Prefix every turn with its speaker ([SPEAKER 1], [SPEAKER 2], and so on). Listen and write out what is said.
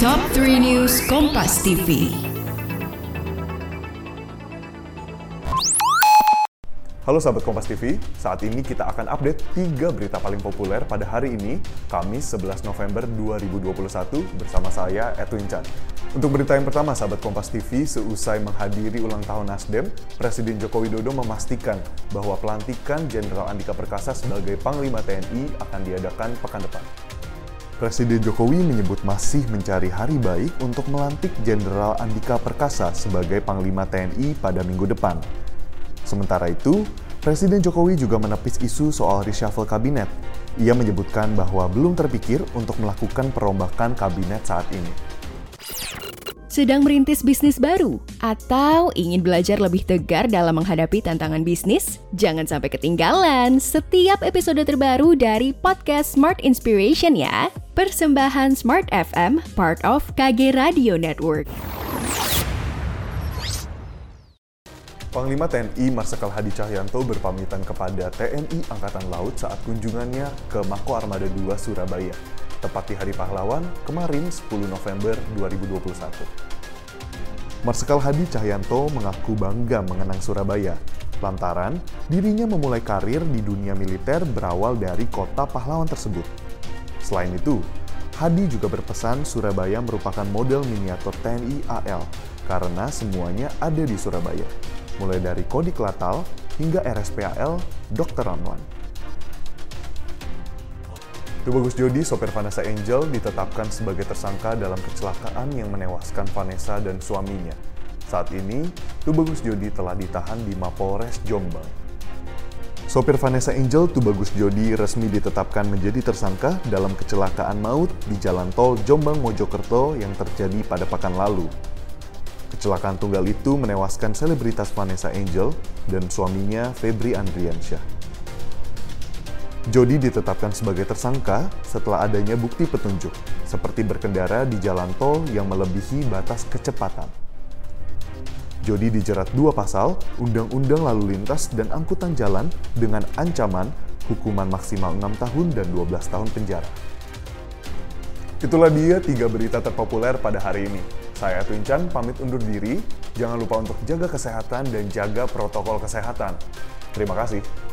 [SPEAKER 1] Top 3 News Kompas TV.
[SPEAKER 2] Halo sahabat Kompas TV, saat ini kita akan update 3 berita paling populer pada hari ini, Kamis 11 November 2021 bersama saya Edwin Chan. Untuk berita yang pertama, sahabat Kompas TV, seusai menghadiri ulang tahun Nasdem, Presiden Joko Widodo memastikan bahwa pelantikan Jenderal Andika Perkasa sebagai Panglima TNI akan diadakan pekan depan. Presiden Jokowi menyebut masih mencari hari baik untuk melantik Jenderal Andika Perkasa sebagai Panglima TNI pada minggu depan. Sementara itu, Presiden Jokowi juga menepis isu soal reshuffle kabinet. Ia menyebutkan bahwa belum terpikir untuk melakukan perombakan kabinet saat ini.
[SPEAKER 1] Sedang merintis bisnis baru atau ingin belajar lebih tegar dalam menghadapi tantangan bisnis? Jangan sampai ketinggalan setiap episode terbaru dari podcast Smart Inspiration ya. Persembahan Smart FM, part of KG Radio Network.
[SPEAKER 2] Panglima TNI Marsikal Hadi Cahyanto berpamitan kepada TNI Angkatan Laut saat kunjungannya ke Mako Armada 2 Surabaya tepat di Hari Pahlawan kemarin 10 November 2021. Marsikal Hadi Cahyanto mengaku bangga mengenang Surabaya, lantaran dirinya memulai karir di dunia militer berawal dari kota pahlawan tersebut. Selain itu, Hadi juga berpesan Surabaya merupakan model miniatur TNI AL karena semuanya ada di Surabaya, mulai dari Kodik Latal hingga RSPAL Dr. Ramlan. Tubagus Jodi, sopir Vanessa Angel, ditetapkan sebagai tersangka dalam kecelakaan yang menewaskan Vanessa dan suaminya. Saat ini, Tubagus Jodi telah ditahan di Mapolres Jombang. Sopir Vanessa Angel Tubagus Jodi resmi ditetapkan menjadi tersangka dalam kecelakaan maut di jalan tol Jombang Mojokerto yang terjadi pada pekan lalu. Kecelakaan tunggal itu menewaskan selebritas Vanessa Angel dan suaminya Febri Andriansyah. Jody ditetapkan sebagai tersangka setelah adanya bukti petunjuk, seperti berkendara di jalan tol yang melebihi batas kecepatan. Jody dijerat dua pasal, Undang-Undang Lalu Lintas dan Angkutan Jalan dengan ancaman hukuman maksimal 6 tahun dan 12 tahun penjara. Itulah dia tiga berita terpopuler pada hari ini. Saya Twin Chan pamit undur diri. Jangan lupa untuk jaga kesehatan dan jaga protokol kesehatan. Terima kasih.